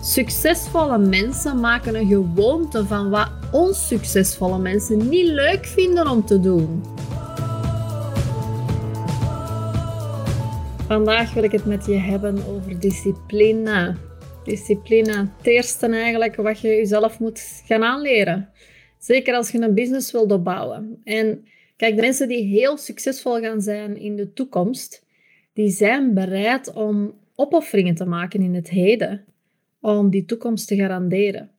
Succesvolle mensen maken een gewoonte van wat onsuccesvolle mensen niet leuk vinden om te doen. Vandaag wil ik het met je hebben over discipline. Discipline, het eerste eigenlijk wat je jezelf moet gaan aanleren. Zeker als je een business wilt opbouwen. En kijk, de mensen die heel succesvol gaan zijn in de toekomst, die zijn bereid om opofferingen te maken in het heden om die toekomst te garanderen.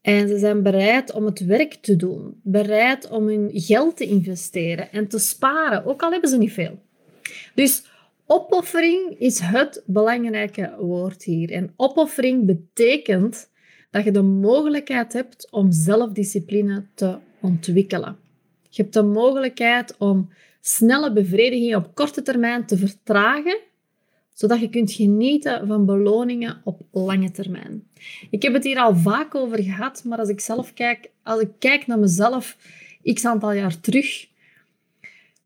En ze zijn bereid om het werk te doen, bereid om hun geld te investeren en te sparen, ook al hebben ze niet veel. Dus opoffering is het belangrijke woord hier. En opoffering betekent dat je de mogelijkheid hebt om zelfdiscipline te ontwikkelen. Je hebt de mogelijkheid om snelle bevrediging op korte termijn te vertragen zodat je kunt genieten van beloningen op lange termijn. Ik heb het hier al vaak over gehad, maar als ik zelf kijk, als ik kijk naar mezelf, x aantal jaar terug,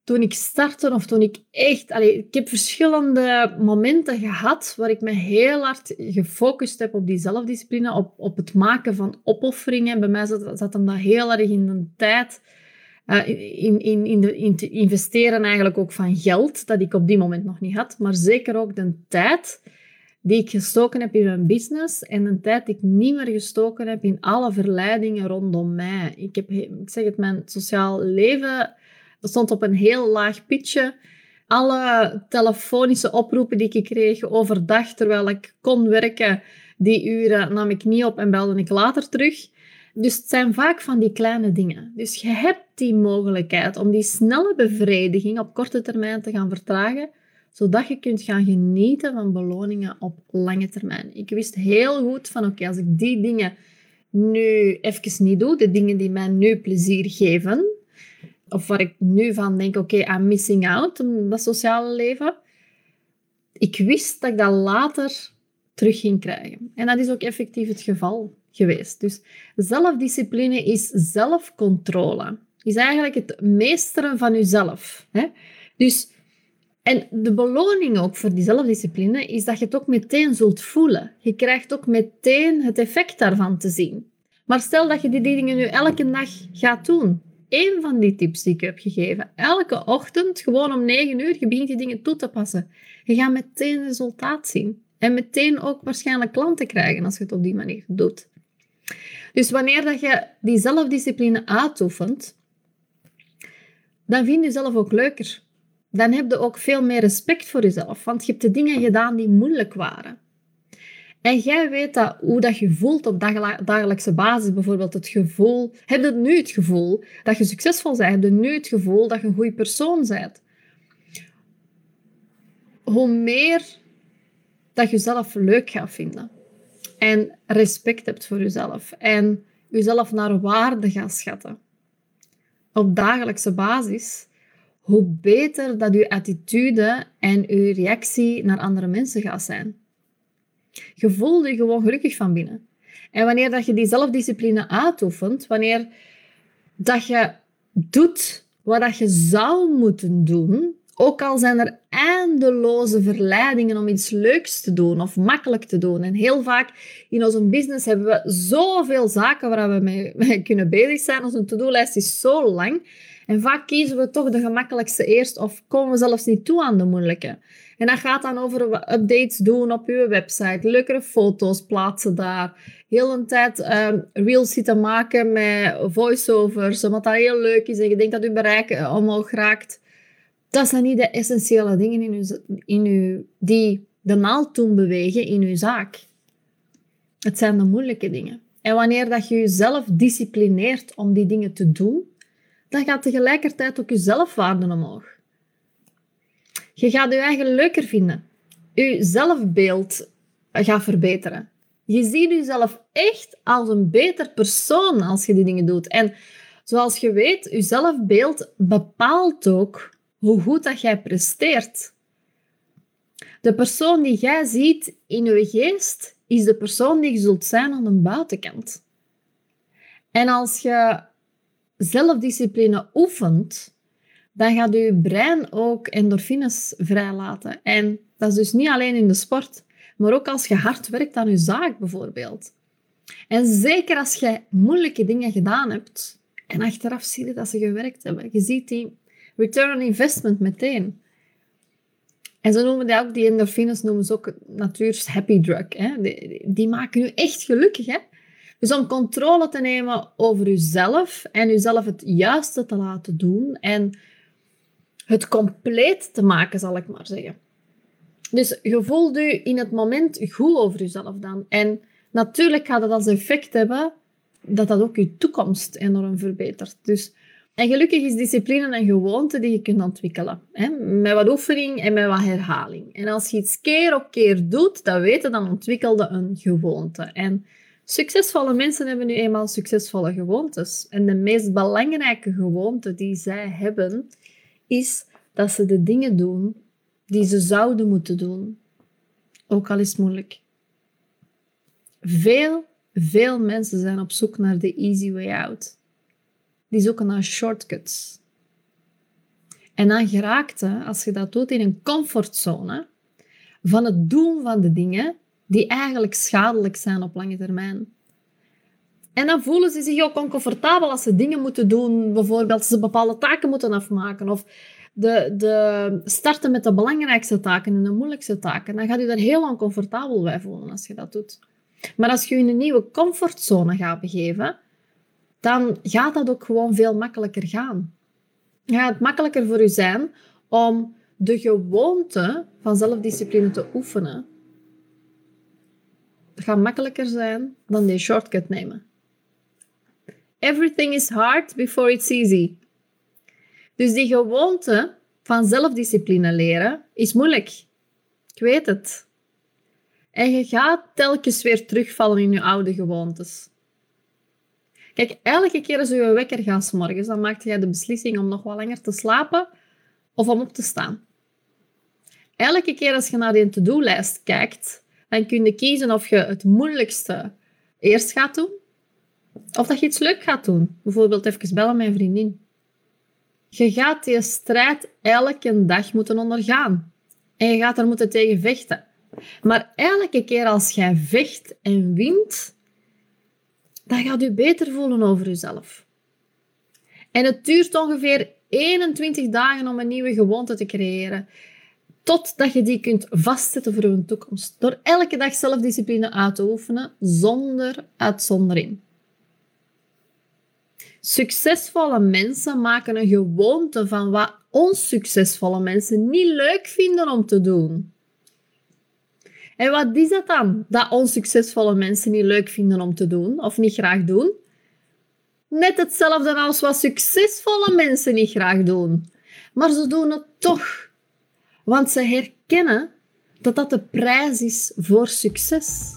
toen ik startte of toen ik echt... Ik heb verschillende momenten gehad waar ik me heel hard gefocust heb op die zelfdiscipline, op, op het maken van opofferingen. Bij mij zat, zat hem dat heel erg in de tijd uh, in, in, in, de, in te investeren eigenlijk ook van geld, dat ik op die moment nog niet had, maar zeker ook de tijd die ik gestoken heb in mijn business en de tijd die ik niet meer gestoken heb in alle verleidingen rondom mij. Ik heb, ik zeg het, mijn sociaal leven stond op een heel laag pitje. Alle telefonische oproepen die ik kreeg overdag terwijl ik kon werken, die uren nam ik niet op en belde ik later terug. Dus het zijn vaak van die kleine dingen. Dus je hebt die mogelijkheid om die snelle bevrediging op korte termijn te gaan vertragen, zodat je kunt gaan genieten van beloningen op lange termijn. Ik wist heel goed van, oké, als ik die dingen nu even niet doe, de dingen die mij nu plezier geven, of waar ik nu van denk, oké, I'm missing out, dat sociale leven, ik wist dat ik dat later terug ging krijgen. En dat is ook effectief het geval geweest. Dus zelfdiscipline is zelfcontrole. Is eigenlijk het meesteren van jezelf. Hè? Dus, en de beloning ook voor die zelfdiscipline is dat je het ook meteen zult voelen. Je krijgt ook meteen het effect daarvan te zien. Maar stel dat je die dingen nu elke dag gaat doen. Eén van die tips die ik heb gegeven. Elke ochtend, gewoon om 9 uur, je begint die dingen toe te passen. Je gaat meteen resultaat zien. En meteen ook waarschijnlijk klanten krijgen als je het op die manier doet. Dus wanneer dat je die zelfdiscipline uitoefent, dan vind je jezelf ook leuker. Dan heb je ook veel meer respect voor jezelf, want je hebt de dingen gedaan die moeilijk waren. En jij weet dat, hoe dat je voelt op dagelijkse basis, bijvoorbeeld het gevoel, heb je nu het gevoel dat je succesvol bent, heb je nu het gevoel dat je een goede persoon bent. Hoe meer dat je jezelf leuk gaat vinden en respect hebt voor jezelf en jezelf naar waarde gaat schatten op dagelijkse basis, hoe beter dat je attitude en je reactie naar andere mensen gaat zijn. Je je gewoon gelukkig van binnen. En wanneer dat je die zelfdiscipline uitoefent, wanneer dat je doet wat dat je zou moeten doen, ook al zijn er eindeloze verleidingen om iets leuks te doen of makkelijk te doen. En heel vaak in onze business hebben we zoveel zaken waar we mee, kunnen bezig zijn. Onze to-do-lijst is zo lang. En vaak kiezen we toch de gemakkelijkste eerst of komen we zelfs niet toe aan de moeilijke. En dat gaat dan over updates doen op je website, leukere foto's plaatsen daar. Heel een tijd uh, reels zitten maken met voiceovers, omdat dat heel leuk is en je denkt dat je bereik eh, omhoog raakt. Dat zijn niet de essentiële dingen in uw, in uw, die de naald doen bewegen in uw zaak. Het zijn de moeilijke dingen. En wanneer dat je jezelf disciplineert om die dingen te doen, dan gaat tegelijkertijd ook je zelfwaarde omhoog. Je gaat je eigen leuker vinden. Je zelfbeeld gaat verbeteren. Je ziet jezelf echt als een beter persoon als je die dingen doet. En zoals je weet, je zelfbeeld bepaalt ook hoe goed dat jij presteert. De persoon die jij ziet in je geest, is de persoon die je zult zijn aan de buitenkant. En als je zelfdiscipline oefent, dan gaat je brein ook endorfines vrijlaten. En dat is dus niet alleen in de sport, maar ook als je hard werkt aan je zaak bijvoorbeeld. En zeker als je moeilijke dingen gedaan hebt en achteraf zie je dat ze gewerkt hebben. Je ziet die return on investment meteen. En zo noemen die ook, die endorfines noemen ze ook natuur's happy drug. Hè? Die, die, maken je echt gelukkig. Hè? Dus om controle te nemen over jezelf en jezelf het juiste te laten doen en het compleet te maken, zal ik maar zeggen. Dus je voelt je in het moment goed over jezelf dan. En natuurlijk gaat dat als effect hebben dat dat ook je toekomst enorm verbetert. Dus, en gelukkig is discipline een gewoonte die je kunt ontwikkelen. Hè? Met wat oefening en met wat herhaling. En als je iets keer op keer doet, dan weten, dan ontwikkelde een gewoonte. En succesvolle mensen hebben nu eenmaal succesvolle gewoontes. En de meest belangrijke gewoonte die zij hebben, is dat ze de dingen doen die ze zouden moeten doen. Ook al is het moeilijk. Veel, veel mensen zijn op zoek naar de easy way out. Die zoeken naar shortcuts. En dan geraakte, als je dat doet in een comfortzone, van het doen van de dingen die eigenlijk schadelijk zijn op lange termijn. En dan voelen ze zich ook oncomfortabel als ze dingen moeten doen, bijvoorbeeld ze bepaalde taken moeten afmaken of de, de starten met de belangrijkste taken en de moeilijkste taken. Dan gaat je daar heel oncomfortabel bij voelen als je dat doet. Maar als je je in een nieuwe comfortzone gaat begeven, dan gaat dat ook gewoon veel makkelijker gaan. Dan gaat het makkelijker voor je zijn om de gewoonte van zelfdiscipline te oefenen. Het gaat makkelijker zijn dan die shortcut nemen. Everything is hard before it's easy. Dus die gewoonte van zelfdiscipline leren is moeilijk. Ik weet het. En je gaat telkens weer terugvallen in je oude gewoontes. Kijk, elke keer als je je wekker gaat morgens, dan maak je de beslissing om nog wat langer te slapen of om op te staan. Elke keer als je naar die to-do-lijst kijkt, dan kun je kiezen of je het moeilijkste eerst gaat doen, of dat je iets leuk gaat doen. Bijvoorbeeld even bellen een vriendin. Je gaat die strijd elke dag moeten ondergaan. En je gaat er moeten tegen vechten. Maar elke keer als jij vecht en wint, dan gaat je beter voelen over jezelf. En het duurt ongeveer 21 dagen om een nieuwe gewoonte te creëren. Totdat je die kunt vastzetten voor je toekomst. Door elke dag zelfdiscipline uit te oefenen, zonder uitzondering. Succesvolle mensen maken een gewoonte van wat onsuccesvolle mensen niet leuk vinden om te doen. En wat is dat dan, dat onsuccesvolle mensen niet leuk vinden om te doen of niet graag doen? Net hetzelfde als wat succesvolle mensen niet graag doen. Maar ze doen het toch. Want ze herkennen dat dat de prijs is voor succes.